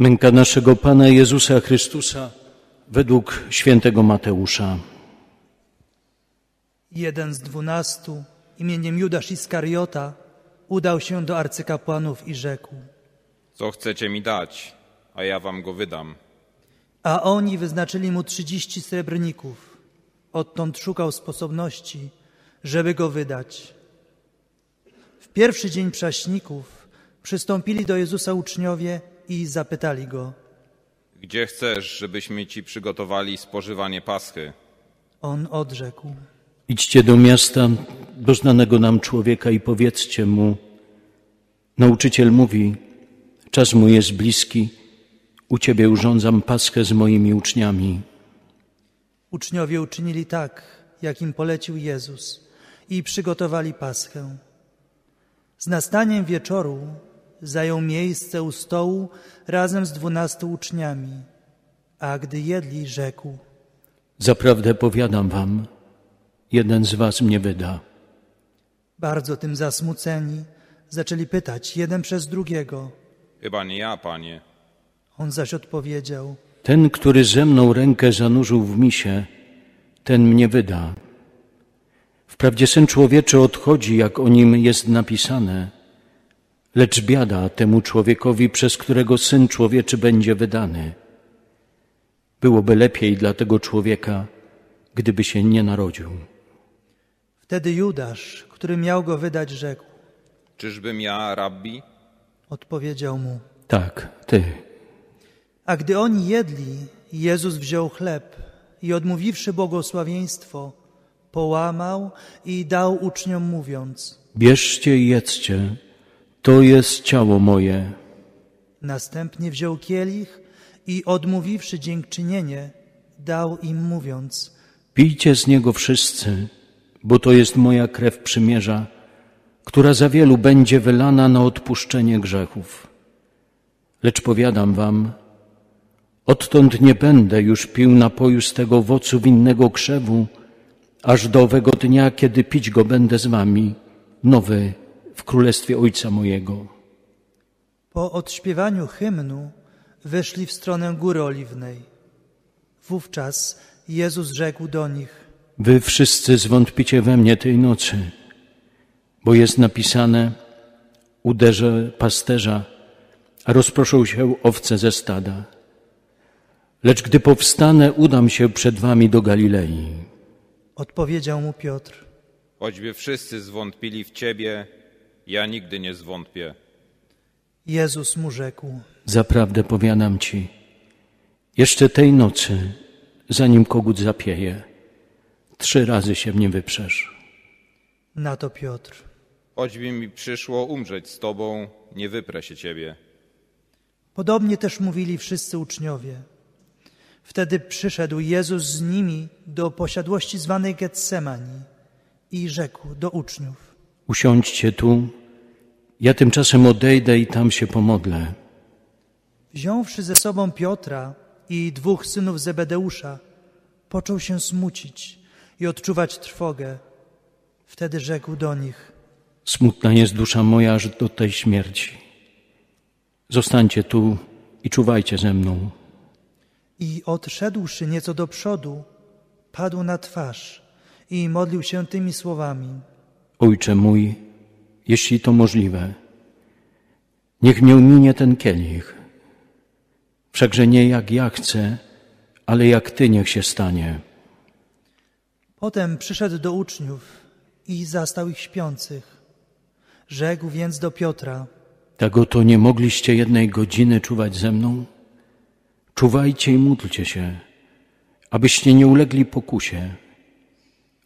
Męka naszego Pana Jezusa Chrystusa według świętego Mateusza. Jeden z dwunastu, imieniem Judasz Iskariota, udał się do arcykapłanów i rzekł. Co chcecie mi dać, a ja wam go wydam. A oni wyznaczyli mu trzydzieści srebrników. Odtąd szukał sposobności, żeby go wydać. W pierwszy dzień prześników przystąpili do Jezusa uczniowie i zapytali go. Gdzie chcesz, żebyśmy ci przygotowali spożywanie paschy? On odrzekł. Idźcie do miasta, do znanego nam człowieka i powiedzcie mu, nauczyciel mówi, czas mój jest bliski, u Ciebie urządzam paschę z moimi uczniami. Uczniowie uczynili tak, jak im polecił Jezus i przygotowali paschę. Z nastaniem wieczoru zajął miejsce u stołu razem z dwunastu uczniami, a gdy jedli, rzekł. Zaprawdę powiadam Wam, jeden z Was mnie wyda. Bardzo tym zasmuceni zaczęli pytać jeden przez drugiego. Chyba nie ja, panie. On zaś odpowiedział. Ten, który ze mną rękę zanurzył w misie, ten mnie wyda. Wprawdzie Syn Człowieczy odchodzi, jak o nim jest napisane, lecz biada temu człowiekowi, przez którego Syn Człowieczy będzie wydany. Byłoby lepiej dla tego człowieka, gdyby się nie narodził. Wtedy Judasz, który miał go wydać, rzekł. Czyżbym ja, rabbi? Odpowiedział mu. Tak, ty. A gdy oni jedli, Jezus wziął chleb i odmówiwszy błogosławieństwo, połamał i dał uczniom, mówiąc: Bierzcie i jedzcie, to jest ciało moje. Następnie wziął kielich i odmówiwszy dziękczynienie, dał im, mówiąc: Pijcie z niego wszyscy, bo to jest moja krew przymierza, która za wielu będzie wylana na odpuszczenie grzechów. Lecz powiadam wam, odtąd nie będę już pił napoju z tego owocu winnego krzewu, aż do owego dnia, kiedy pić go będę z wami, nowy w królestwie Ojca mojego. Po odśpiewaniu hymnu wyszli w stronę Góry Oliwnej. Wówczas Jezus rzekł do nich: Wy wszyscy zwątpicie we mnie tej nocy, bo jest napisane: Uderzę pasterza, a rozproszą się owce ze stada. Lecz gdy powstanę, udam się przed wami do Galilei. Odpowiedział mu Piotr: Choćby wszyscy zwątpili w ciebie, ja nigdy nie zwątpię. Jezus mu rzekł: Zaprawdę powiadam ci, jeszcze tej nocy, zanim kogut zapieje, trzy razy się mnie wyprzesz. Na to Piotr: Choćby mi przyszło umrzeć z tobą, nie wyprę się ciebie. Podobnie też mówili wszyscy uczniowie. Wtedy przyszedł Jezus z nimi do posiadłości zwanej Getsemani i rzekł do uczniów: Usiądźcie tu, ja tymczasem odejdę i tam się pomodlę. Wziąwszy ze sobą Piotra i dwóch synów Zebedeusza, począł się smucić i odczuwać trwogę. Wtedy rzekł do nich: Smutna jest dusza moja aż do tej śmierci. Zostańcie tu i czuwajcie ze mną. I odszedłszy nieco do przodu, padł na twarz i modlił się tymi słowami: Ojcze mój, jeśli to możliwe, niech mnie minie ten kielich. Wszakże nie jak ja chcę, ale jak Ty niech się stanie. Potem przyszedł do uczniów i zastał ich śpiących. Rzekł więc do Piotra: Tak oto nie mogliście jednej godziny czuwać ze mną? Czuwajcie i módlcie się, abyście nie ulegli pokusie.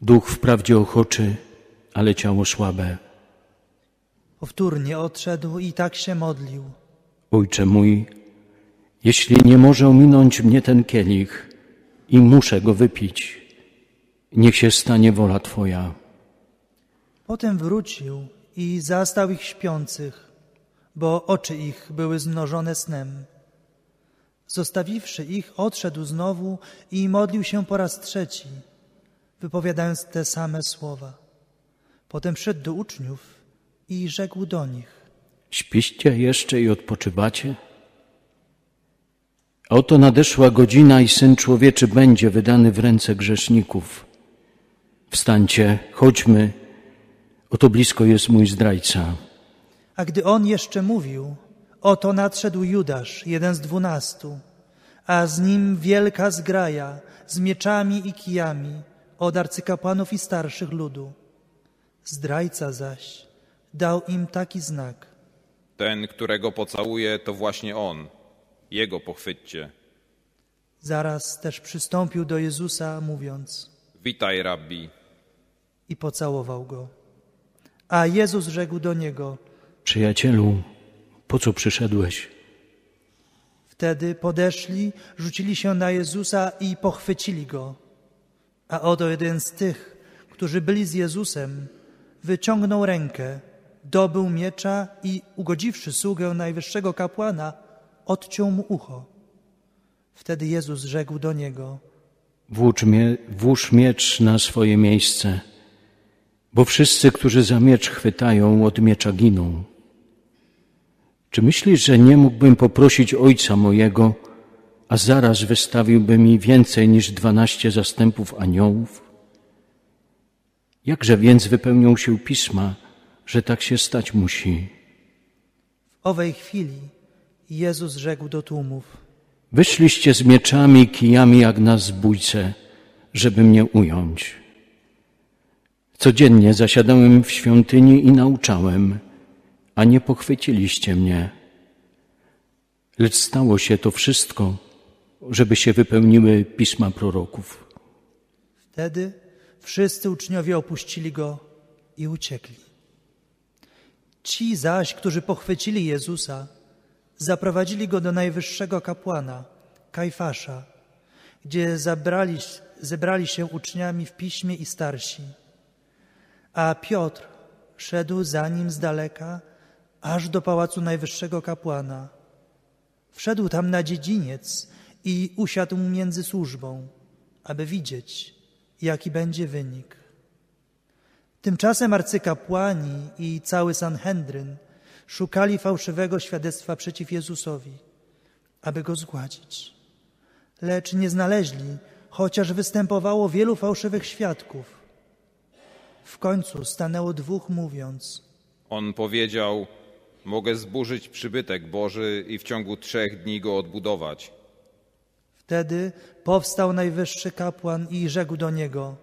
Duch wprawdzie ochoczy, ale ciało słabe. Powtórnie odszedł i tak się modlił. Ojcze mój, jeśli nie może ominąć mnie ten kielich i muszę go wypić, niech się stanie wola Twoja. Potem wrócił i zastał ich śpiących, bo oczy ich były zmnożone snem. Zostawiwszy ich, odszedł znowu i modlił się po raz trzeci, wypowiadając te same słowa. Potem szedł do uczniów i rzekł do nich: Śpiście jeszcze i odpoczywacie? Oto nadeszła godzina i Syn Człowieczy będzie wydany w ręce grzeszników. Wstańcie, chodźmy, oto blisko jest mój zdrajca. A gdy on jeszcze mówił, oto nadszedł Judasz, jeden z dwunastu, a z nim wielka zgraja z mieczami i kijami od arcykapłanów i starszych ludu. Zdrajca zaś dał im taki znak. Ten, którego pocałuje, to właśnie on. Jego pochwyćcie. Zaraz też przystąpił do Jezusa, mówiąc, Witaj, rabbi. i pocałował go. A Jezus rzekł do niego, Przyjacielu, po co przyszedłeś? Wtedy podeszli, rzucili się na Jezusa i pochwycili go. A oto jeden z tych, którzy byli z Jezusem, wyciągnął rękę, dobył miecza i, ugodziwszy sługę najwyższego kapłana, odciął mu ucho. Wtedy Jezus rzekł do niego: Włócz mie, włóż miecz na swoje miejsce, bo wszyscy, którzy za miecz chwytają, od miecza giną. Czy myślisz, że nie mógłbym poprosić Ojca mojego, a zaraz wystawiłby mi więcej niż dwanaście zastępów aniołów? Jakże więc wypełnią się pisma, że tak się stać musi? W owej chwili Jezus rzekł do tłumów: Wyszliście z mieczami i kijami jak na zbójce, żeby mnie ująć. Codziennie zasiadałem w świątyni i nauczałem, a nie pochwyciliście mnie. Lecz stało się to wszystko, żeby się wypełniły pisma proroków. Wtedy wszyscy uczniowie opuścili go i uciekli. Ci zaś, którzy pochwycili Jezusa, zaprowadzili go do najwyższego kapłana, Kajfasza, gdzie zabrali, zebrali się uczniami w piśmie i starsi. A Piotr szedł za nim z daleka, aż do pałacu najwyższego kapłana. Wszedł tam na dziedziniec i usiadł między służbą, aby widzieć, jaki będzie wynik. Tymczasem arcykapłani i cały Sanhedryn szukali fałszywego świadectwa przeciw Jezusowi, aby go zgładzić. Lecz nie znaleźli, chociaż występowało wielu fałszywych świadków. W końcu stanęło dwóch, mówiąc: On powiedział: Mogę zburzyć przybytek Boży i w ciągu trzech dni go odbudować. Wtedy powstał najwyższy kapłan i rzekł do niego: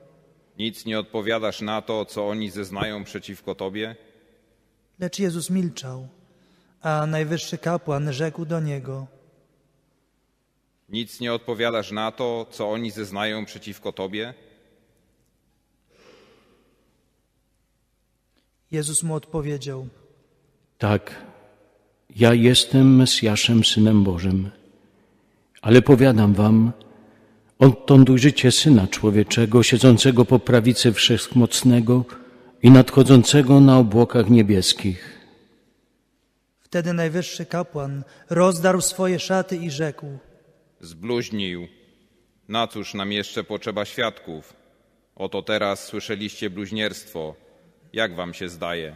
Nic nie odpowiadasz na to, co oni zeznają przeciwko tobie? Lecz Jezus milczał, a najwyższy kapłan rzekł do niego: Nic nie odpowiadasz na to, co oni zeznają przeciwko tobie? Jezus mu odpowiedział: Tak, ja jestem Mesjaszem, Synem Bożym. Ale powiadam wam, odtąd ujrzycie Syna Człowieczego, siedzącego po prawicy Wszechmocnego i nadchodzącego na obłokach niebieskich. Wtedy najwyższy kapłan rozdarł swoje szaty i rzekł: Zbluźnił. Na cóż nam jeszcze potrzeba świadków? Oto teraz słyszeliście bluźnierstwo. Jak wam się zdaje?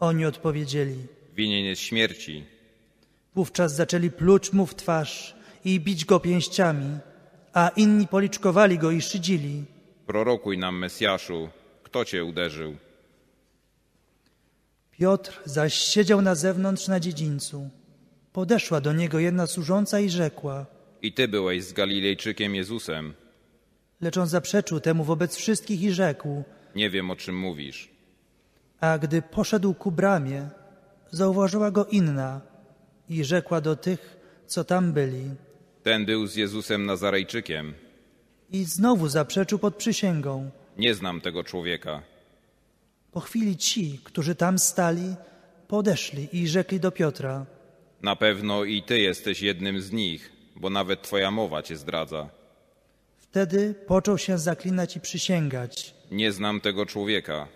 Oni odpowiedzieli. Winien jest śmierci. Wówczas zaczęli pluć mu w twarz i bić go pięściami, a inni policzkowali go i szydzili. Prorokuj nam, Mesjaszu, kto cię uderzył? Piotr zaś siedział na zewnątrz na dziedzińcu. Podeszła do niego jedna służąca i rzekła, I ty byłeś z Galilejczykiem Jezusem. lecz on zaprzeczył temu wobec wszystkich i rzekł, Nie wiem, o czym mówisz. a gdy poszedł ku bramie, zauważyła go inna i rzekła do tych, co tam byli. Ten był z Jezusem Nazarejczykiem. I znowu zaprzeczył pod przysięgą. Nie znam tego człowieka. Po chwili ci, którzy tam stali, podeszli i rzekli do Piotra. Na pewno i ty jesteś jednym z nich, bo nawet twoja mowa cię zdradza. Wtedy począł się zaklinać i przysięgać, Nie znam tego człowieka.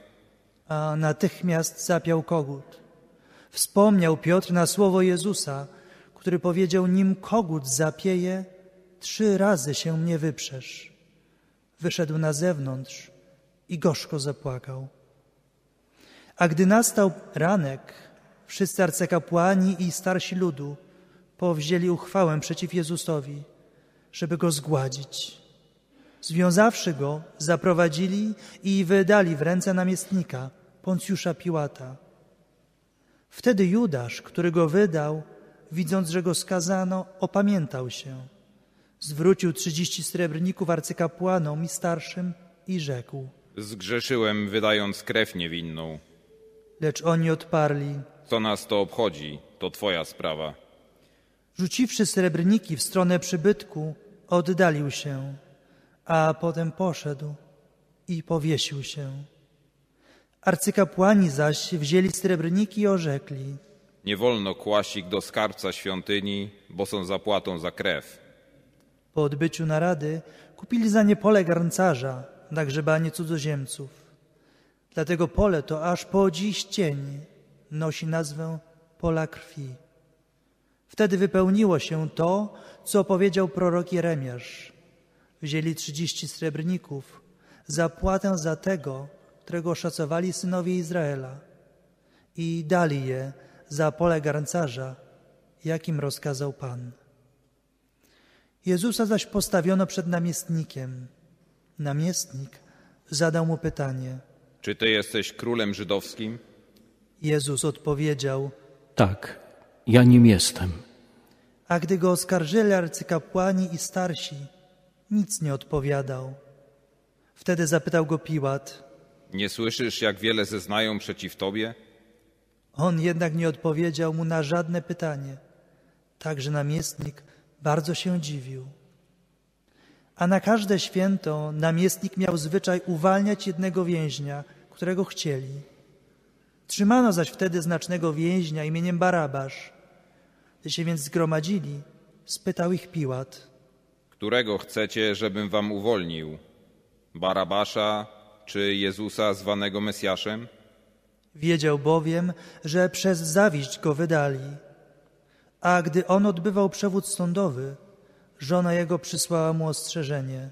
a natychmiast zapiał kogut. Wspomniał Piotr na słowo Jezusa, który powiedział, nim kogut zapieje, trzy razy się mnie wyprzesz. Wyszedł na zewnątrz i gorzko zapłakał. A gdy nastał ranek, wszyscy arcykapłani i starsi ludu powzięli uchwałę przeciw Jezusowi, żeby go zgładzić. Związawszy go, zaprowadzili i wydali w ręce namiestnika, Poncjusza Piłata. Wtedy Judasz, który go wydał, widząc, że go skazano, opamiętał się. Zwrócił trzydzieści srebrników arcykapłanom i starszym i rzekł. Zgrzeszyłem, wydając krew niewinną. Lecz oni odparli. Co nas to obchodzi? To twoja sprawa. Rzuciwszy srebrniki w stronę przybytku, oddalił się, a potem poszedł i powiesił się. Arcykapłani zaś wzięli srebrniki i orzekli. Nie wolno kłaść ich do skarbca świątyni, bo są zapłatą za krew. Po odbyciu narady kupili za nie pole garncarza na grzebanie cudzoziemców. Dlatego pole to aż po dziś cień nosi nazwę pola krwi. Wtedy wypełniło się to, co powiedział prorok Jeremiasz. Wzięli trzydzieści srebrników, zapłatę za tego, którego szacowali synowie Izraela i dali je za pole garncarza, jakim rozkazał Pan. Jezusa zaś postawiono przed namiestnikiem. Namiestnik zadał mu pytanie. Czy ty jesteś królem żydowskim? Jezus odpowiedział: Tak, ja nim jestem. A gdy go oskarżyli arcykapłani i starsi, nic nie odpowiadał. Wtedy zapytał go Piłat. Nie słyszysz, jak wiele zeznają przeciw tobie? On jednak nie odpowiedział mu na żadne pytanie. Także namiestnik bardzo się dziwił. A na każde święto namiestnik miał zwyczaj uwalniać jednego więźnia, którego chcieli. Trzymano zaś wtedy znacznego więźnia imieniem Barabasz. Gdy się więc zgromadzili, spytał ich Piłat. Którego chcecie, żebym wam uwolnił? Barabasza czy Jezusa zwanego Mesjaszem? Wiedział bowiem, że przez zawiść go wydali. A gdy on odbywał przewód sądowy, żona jego przysłała mu ostrzeżenie.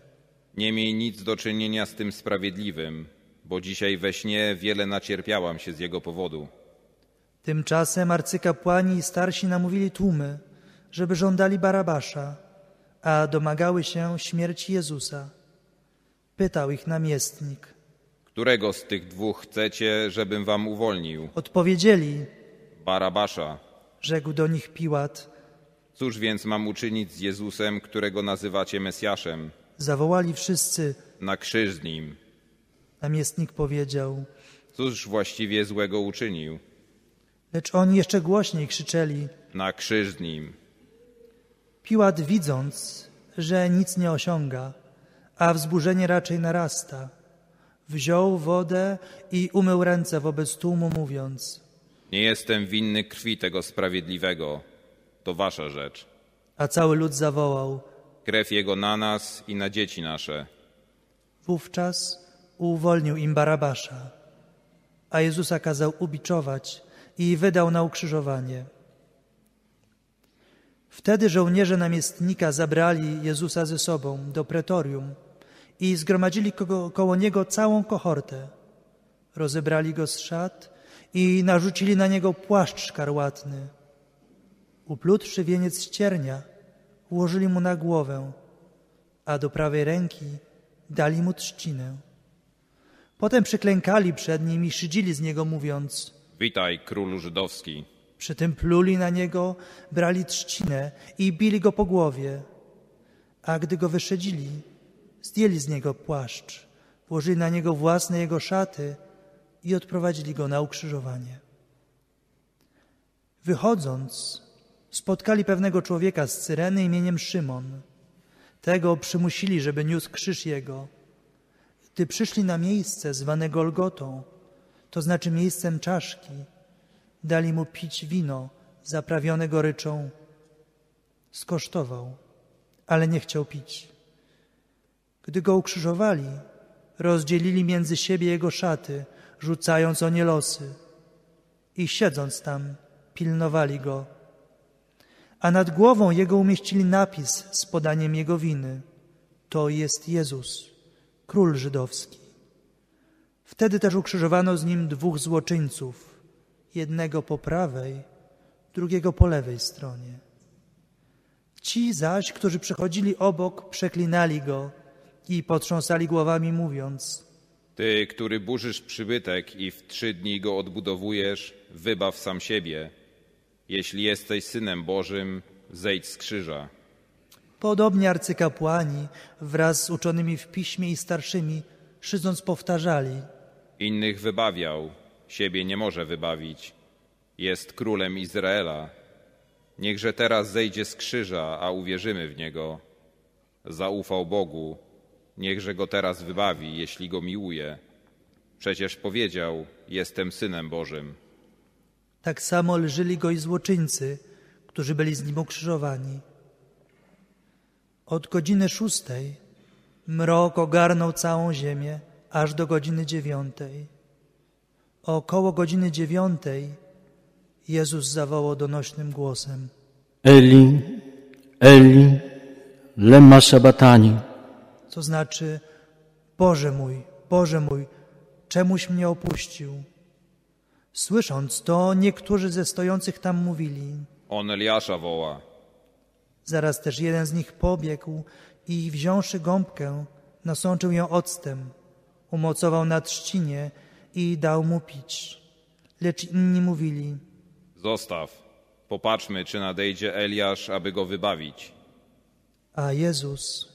Nie miej nic do czynienia z tym sprawiedliwym, bo dzisiaj we śnie wiele nacierpiałam się z jego powodu. Tymczasem arcykapłani i starsi namówili tłumy, żeby żądali Barabasza, a domagały się śmierci Jezusa. Pytał ich namiestnik. Którego z tych dwóch chcecie, żebym wam uwolnił? Odpowiedzieli, Barabasza. rzekł do nich Piłat. Cóż więc mam uczynić z Jezusem, którego nazywacie Mesjaszem? Zawołali wszyscy. Na krzyż z nim. Namiestnik powiedział, Cóż właściwie złego uczynił? lecz oni jeszcze głośniej krzyczeli. Na krzyż z nim. Piłat widząc, że nic nie osiąga, a wzburzenie raczej narasta, wziął wodę i umył ręce wobec tłumu, mówiąc, Nie jestem winny krwi tego sprawiedliwego. To wasza rzecz. a cały lud zawołał. Krew jego na nas i na dzieci nasze. Wówczas uwolnił im Barabasza, a Jezusa kazał ubiczować i wydał na ukrzyżowanie. Wtedy żołnierze namiestnika zabrali Jezusa ze sobą do pretorium i zgromadzili koło, koło niego całą kohortę. Rozebrali go z szat i narzucili na niego płaszcz szkarłatny. Uplutwszy wieniec ściernia, ułożyli mu na głowę, a do prawej ręki dali mu trzcinę. Potem przyklękali przed nim i szydzili z niego, mówiąc: Witaj, królu żydowski. Przy tym pluli na niego, brali trzcinę i bili go po głowie. A gdy go wyszedzili, zdjęli z niego płaszcz, włożyli na niego własne jego szaty i odprowadzili go na ukrzyżowanie. Wychodząc, spotkali pewnego człowieka z Cyreny imieniem Szymon. Tego przymusili, żeby niósł krzyż jego. Gdy przyszli na miejsce zwane Golgotą, to znaczy miejscem czaszki, dali mu pić wino zaprawione goryczą. Skosztował, ale nie chciał pić. Gdy go ukrzyżowali, rozdzielili między siebie jego szaty, rzucając o nie losy. I siedząc tam, pilnowali go. A nad głową jego umieścili napis z podaniem jego winy. To jest Jezus, król żydowski. Wtedy też ukrzyżowano z nim dwóch złoczyńców, jednego po prawej, drugiego po lewej stronie. Ci zaś, którzy przechodzili obok, przeklinali go i potrząsali głowami, mówiąc: Ty, który burzysz przybytek i w trzy dni go odbudowujesz, wybaw sam siebie. Jeśli jesteś synem Bożym, zejdź z krzyża. Podobnie arcykapłani wraz z uczonymi w piśmie i starszymi, szydząc, powtarzali: Innych wybawiał, siebie nie może wybawić. Jest królem Izraela. Niechże teraz zejdzie z krzyża, a uwierzymy w niego. Zaufał Bogu, niechże go teraz wybawi, jeśli go miłuje. Przecież powiedział: Jestem synem Bożym. Tak samo lżyli go i złoczyńcy, którzy byli z nim ukrzyżowani. Od godziny szóstej mrok ogarnął całą ziemię aż do godziny dziewiątej. Około godziny dziewiątej Jezus zawołał donośnym głosem: Eli, Eli, lema sabatani. Co znaczy: Boże mój, Boże mój, czemuś mnie opuścił? Słysząc to, niektórzy ze stojących tam mówili. On Eliasza woła. Zaraz też jeden z nich pobiegł i wziąwszy gąbkę, nasączył ją octem, umocował na trzcinie i dał mu pić. Lecz inni mówili, Zostaw, popatrzmy, czy nadejdzie Eliasz, aby go wybawić. a Jezus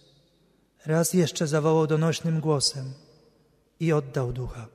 raz jeszcze zawołał donośnym głosem i oddał ducha.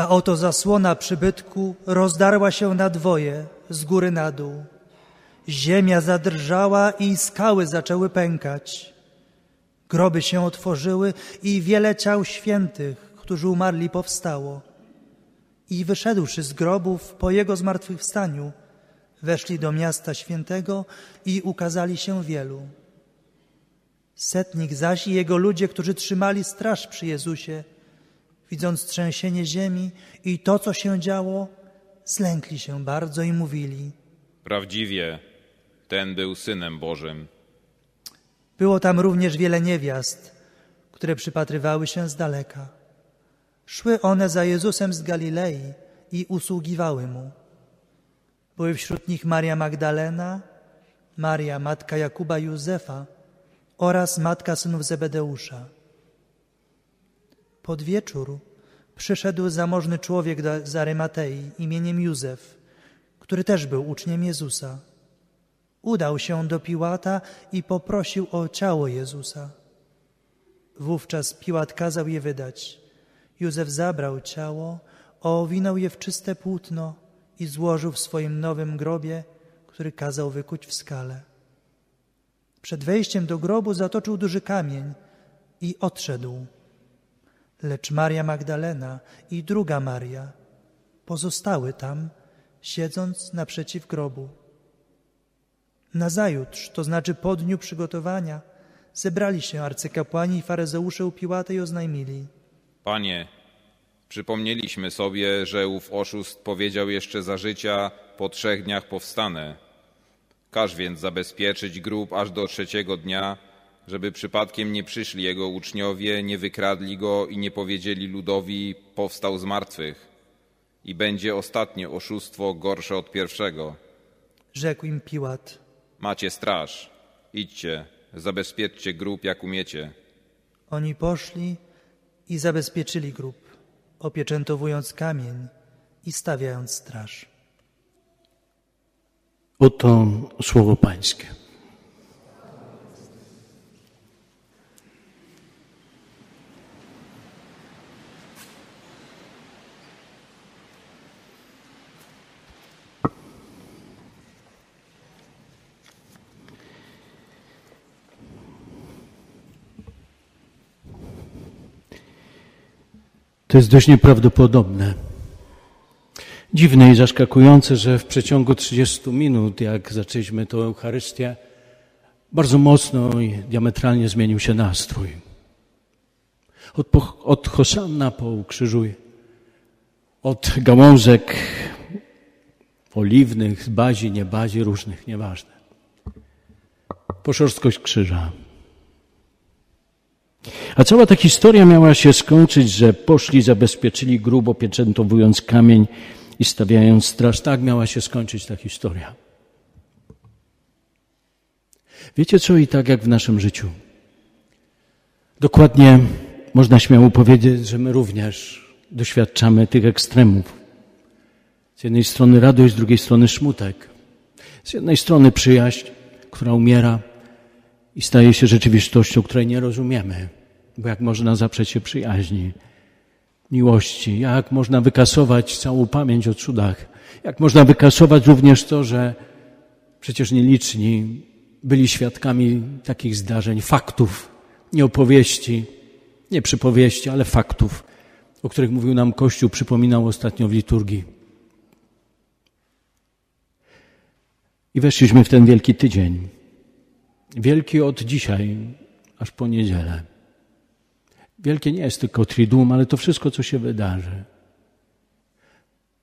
A oto zasłona przybytku rozdarła się na dwoje, z góry na dół. Ziemia zadrżała i skały zaczęły pękać. Groby się otworzyły i wiele ciał świętych, którzy umarli, powstało. I wyszedłszy z grobów po jego zmartwychwstaniu, weszli do miasta świętego i ukazali się wielu. Setnik zaś i jego ludzie, którzy trzymali straż przy Jezusie, widząc trzęsienie ziemi i to, co się działo, zlękli się bardzo i mówili. Prawdziwie, ten był synem Bożym. Było tam również wiele niewiast, które przypatrywały się z daleka. Szły one za Jezusem z Galilei i usługiwały mu. Były wśród nich Maria Magdalena, Maria, matka Jakuba i Józefa oraz matka synów Zebedeusza. Pod wieczór przyszedł zamożny człowiek z Arymatei imieniem Józef, który też był uczniem Jezusa. Udał się do Piłata i poprosił o ciało Jezusa. Wówczas Piłat kazał je wydać. Józef zabrał ciało, owinął je w czyste płótno i złożył w swoim nowym grobie, który kazał wykuć w skale. Przed wejściem do grobu zatoczył duży kamień i odszedł. Lecz Maria Magdalena i druga Maria pozostały tam, siedząc naprzeciw grobu. Nazajutrz, to znaczy po dniu przygotowania, zebrali się arcykapłani i faryzeusze u Piłata i oznajmili. Panie, przypomnieliśmy sobie, że ów oszust powiedział jeszcze za życia, po trzech dniach powstanę. Każ więc zabezpieczyć grób aż do trzeciego dnia, żeby przypadkiem nie przyszli jego uczniowie, nie wykradli go i nie powiedzieli ludowi, powstał z martwych. I będzie ostatnie oszustwo gorsze od pierwszego. Rzekł im Piłat. Macie straż, idźcie, zabezpieczcie grób jak umiecie. Oni poszli i zabezpieczyli grób, opieczętowując kamień i stawiając straż. Oto słowo Pańskie. To jest dość nieprawdopodobne. Dziwne i zaskakujące, że w przeciągu 30 minut, jak zaczęliśmy tę Eucharystię, bardzo mocno i diametralnie zmienił się nastrój. Od, od Hosanna po ukrzyżuj, od gałązek oliwnych, bazi, nie bazi, różnych, nieważne. Po szorstkość krzyża. A cała ta historia miała się skończyć, że poszli, zabezpieczyli grubo, pieczętowując kamień i stawiając straż. Tak miała się skończyć ta historia. Wiecie co? I tak jak w naszym życiu. Dokładnie można śmiało powiedzieć, że my również doświadczamy tych ekstremów. Z jednej strony radość, z drugiej strony smutek. Z jednej strony przyjaźń, która umiera i staje się rzeczywistością, której nie rozumiemy. Bo jak można zaprzeć się przyjaźni, miłości? Jak można wykasować całą pamięć o cudach? Jak można wykasować również to, że przecież nieliczni byli świadkami takich zdarzeń, faktów, nie opowieści, nie przypowieści, ale faktów, o których mówił nam Kościół, przypominał ostatnio w liturgii. I weszliśmy w ten wielki tydzień. Wielki od dzisiaj aż po niedzielę. Wielkie nie jest tylko triduum, ale to wszystko, co się wydarzy.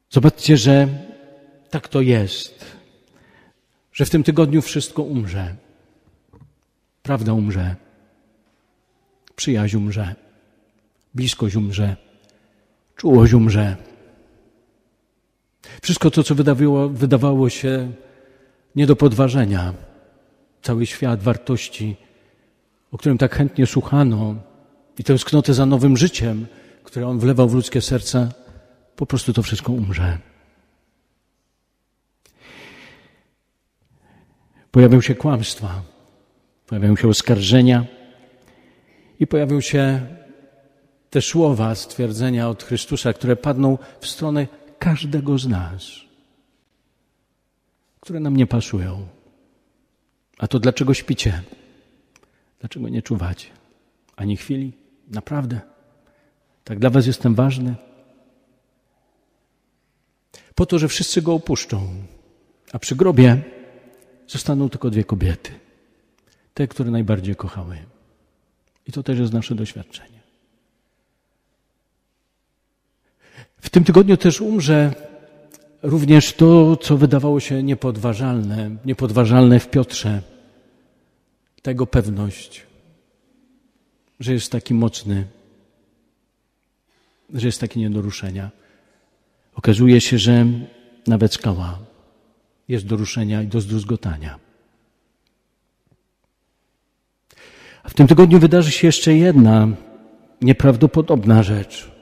Zobaczcie, że tak to jest, że w tym tygodniu wszystko umrze. Prawda umrze. Przyjaźń umrze. Bliskość umrze. Czułość umrze. Wszystko to, co wydawało, wydawało się nie do podważenia, cały świat wartości, o którym tak chętnie słuchano, i tęsknotę za nowym życiem, które On wlewał w ludzkie serca, po prostu to wszystko umrze. Pojawią się kłamstwa, pojawią się oskarżenia i pojawią się te słowa, stwierdzenia od Chrystusa, które padną w stronę każdego z nas, które nam nie pasują. A to dlaczego śpicie? Dlaczego nie czuwacie? Ani chwili? Naprawdę. Tak dla Was jestem ważny. Po to, że wszyscy go opuszczą, a przy grobie zostaną tylko dwie kobiety. Te, które najbardziej kochały. I to też jest nasze doświadczenie. W tym tygodniu też umrze również to, co wydawało się niepodważalne, niepodważalne w Piotrze. Tego pewność, że jest taki mocny, że jest taki nie do ruszenia. Okazuje się, że nawet skała jest do ruszenia i do zdruzgotania. A w tym tygodniu wydarzy się jeszcze jedna nieprawdopodobna rzecz.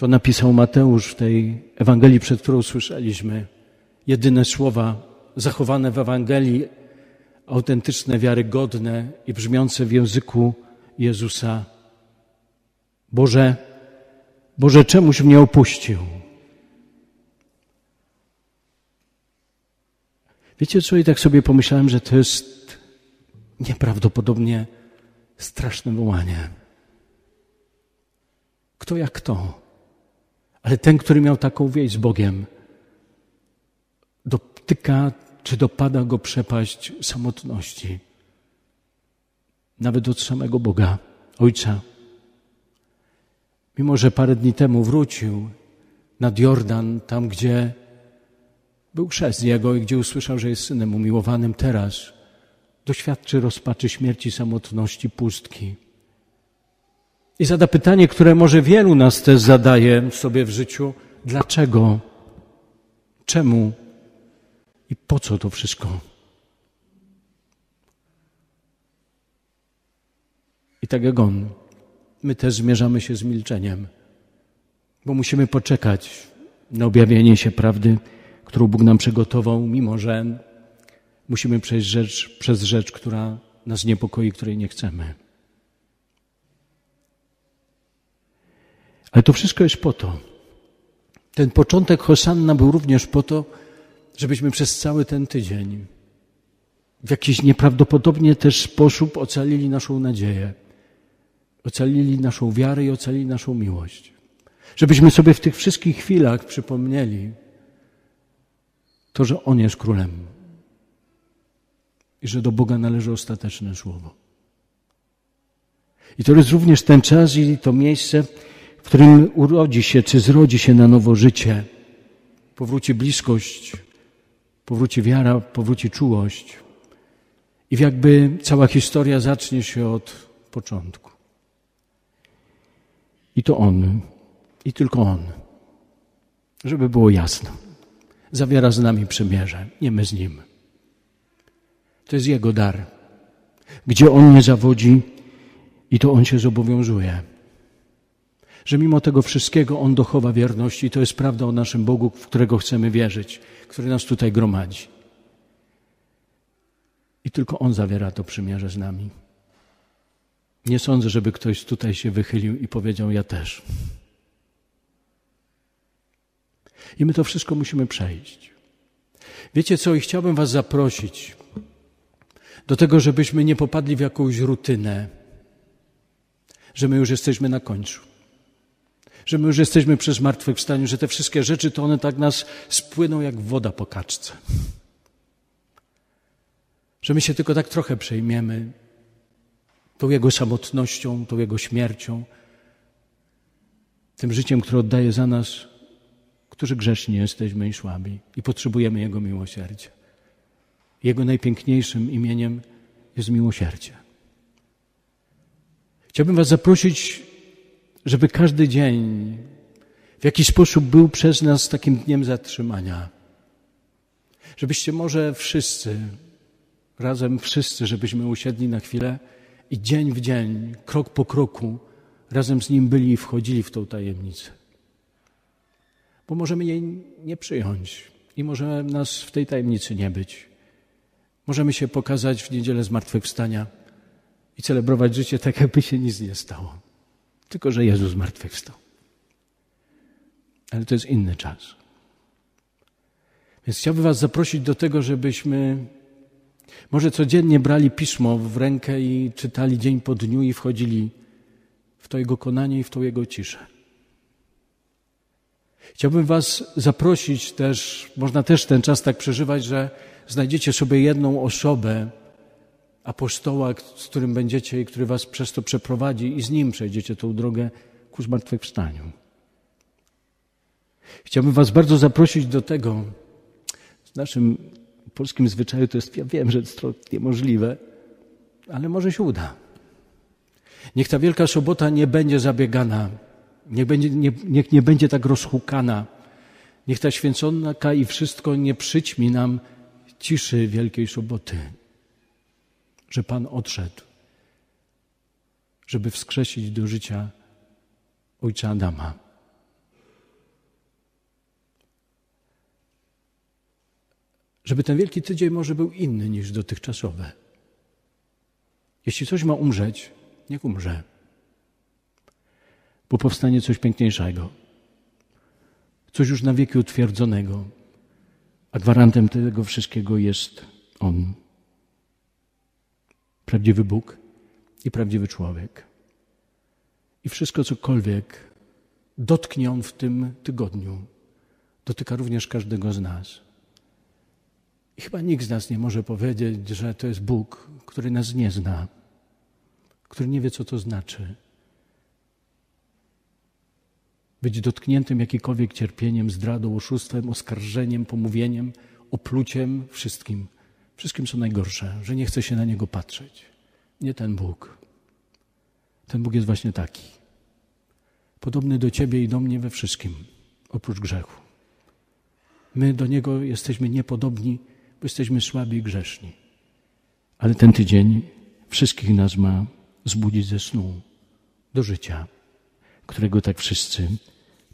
To napisał Mateusz w tej Ewangelii, przed którą słyszeliśmy. Jedyne słowa zachowane w Ewangelii, autentyczne, wiarygodne i brzmiące w języku Jezusa. Boże, Boże, czemuś mnie opuścił? Wiecie co? I tak sobie pomyślałem, że to jest nieprawdopodobnie straszne wołanie. Kto jak kto? Ale ten, który miał taką wieść z Bogiem, dotyka czy dopada go przepaść samotności nawet od samego Boga, Ojca. Mimo, że parę dni temu wrócił nad Jordan, tam gdzie był chrzest Jego i gdzie usłyszał, że jest Synem umiłowanym, teraz doświadczy rozpaczy śmierci, samotności, pustki. I zada pytanie, które może wielu nas też zadaje sobie w życiu. Dlaczego? Czemu? I po co to wszystko? I tak jak on, my też zmierzamy się z milczeniem, bo musimy poczekać na objawienie się prawdy, którą Bóg nam przygotował, mimo że musimy przejść rzecz, przez rzecz, która nas niepokoi, której nie chcemy. Ale to wszystko jest po to. Ten początek Hosanna był również po to, żebyśmy przez cały ten tydzień w jakiś nieprawdopodobnie też sposób ocalili naszą nadzieję. Ocalili naszą wiarę i ocalili naszą miłość. Żebyśmy sobie w tych wszystkich chwilach przypomnieli to, że On jest królem i że do Boga należy ostateczne słowo. I to jest również ten czas i to miejsce, w którym urodzi się, czy zrodzi się na nowo życie, powróci bliskość, powróci wiara, powróci czułość. I jakby cała historia zacznie się od początku. I to On, i tylko On, żeby było jasno, zawiera z nami przymierze, nie my z Nim. To jest Jego dar. Gdzie On nie zawodzi, i to On się zobowiązuje. Że mimo tego wszystkiego On dochowa wierności. I to jest prawda o naszym Bogu, w którego chcemy wierzyć, który nas tutaj gromadzi. I tylko On zawiera to przymierze z nami. Nie sądzę, żeby ktoś tutaj się wychylił i powiedział: Ja też. I my to wszystko musimy przejść. Wiecie co? I chciałbym Was zaprosić do tego, żebyśmy nie popadli w jakąś rutynę, że my już jesteśmy na końcu. Że my już jesteśmy przy zmartwychwstaniu, że te wszystkie rzeczy to one tak nas spłyną jak woda po kaczce. Że my się tylko tak trochę przejmiemy tą Jego samotnością, tą Jego śmiercią, tym życiem, które oddaje za nas, którzy grzeszni jesteśmy i słabi i potrzebujemy Jego miłosierdzia. Jego najpiękniejszym imieniem jest miłosierdzie. Chciałbym Was zaprosić, żeby każdy dzień w jakiś sposób był przez nas takim dniem zatrzymania. Żebyście może wszyscy, razem wszyscy, żebyśmy usiedli na chwilę i dzień w dzień, krok po kroku, razem z Nim byli i wchodzili w tą tajemnicę. Bo możemy jej nie przyjąć i może nas w tej tajemnicy nie być. Możemy się pokazać w niedzielę zmartwychwstania i celebrować życie tak, jakby się nic nie stało. Tylko, że Jezus zmartwychwstał. Ale to jest inny czas. Więc chciałbym Was zaprosić do tego, żebyśmy może codziennie brali pismo w rękę i czytali dzień po dniu i wchodzili w to Jego konanie i w tą Jego ciszę. Chciałbym Was zaprosić też, można też ten czas tak przeżywać, że znajdziecie sobie jedną osobę, apostoła, z którym będziecie i który was przez to przeprowadzi i z nim przejdziecie tą drogę ku zmartwychwstaniu. Chciałbym was bardzo zaprosić do tego. W naszym polskim zwyczaju to jest, ja wiem, że jest to niemożliwe, ale może się uda. Niech ta Wielka Sobota nie będzie zabiegana, niech, będzie, nie, niech nie będzie tak rozhukana. Niech ta święconka i wszystko nie przyćmi nam ciszy Wielkiej Soboty że Pan odszedł, żeby wskrzesić do życia ojca Adama. Żeby ten wielki tydzień może był inny niż dotychczasowe. Jeśli coś ma umrzeć, niech umrze, bo powstanie coś piękniejszego, coś już na wieki utwierdzonego, a gwarantem tego wszystkiego jest On prawdziwy Bóg i prawdziwy człowiek. I wszystko, cokolwiek dotknie On w tym tygodniu, dotyka również każdego z nas. I chyba nikt z nas nie może powiedzieć, że to jest Bóg, który nas nie zna, który nie wie, co to znaczy. Być dotkniętym jakikolwiek cierpieniem, zdradą, oszustwem, oskarżeniem, pomówieniem, opluciem, wszystkim – Wszystkim co najgorsze, że nie chce się na niego patrzeć. Nie ten Bóg. Ten Bóg jest właśnie taki. Podobny do ciebie i do mnie we wszystkim, oprócz grzechu. My do niego jesteśmy niepodobni, bo jesteśmy słabi i grzeszni. Ale ten tydzień wszystkich nas ma zbudzić ze snu do życia, którego tak wszyscy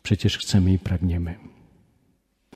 przecież chcemy i pragniemy.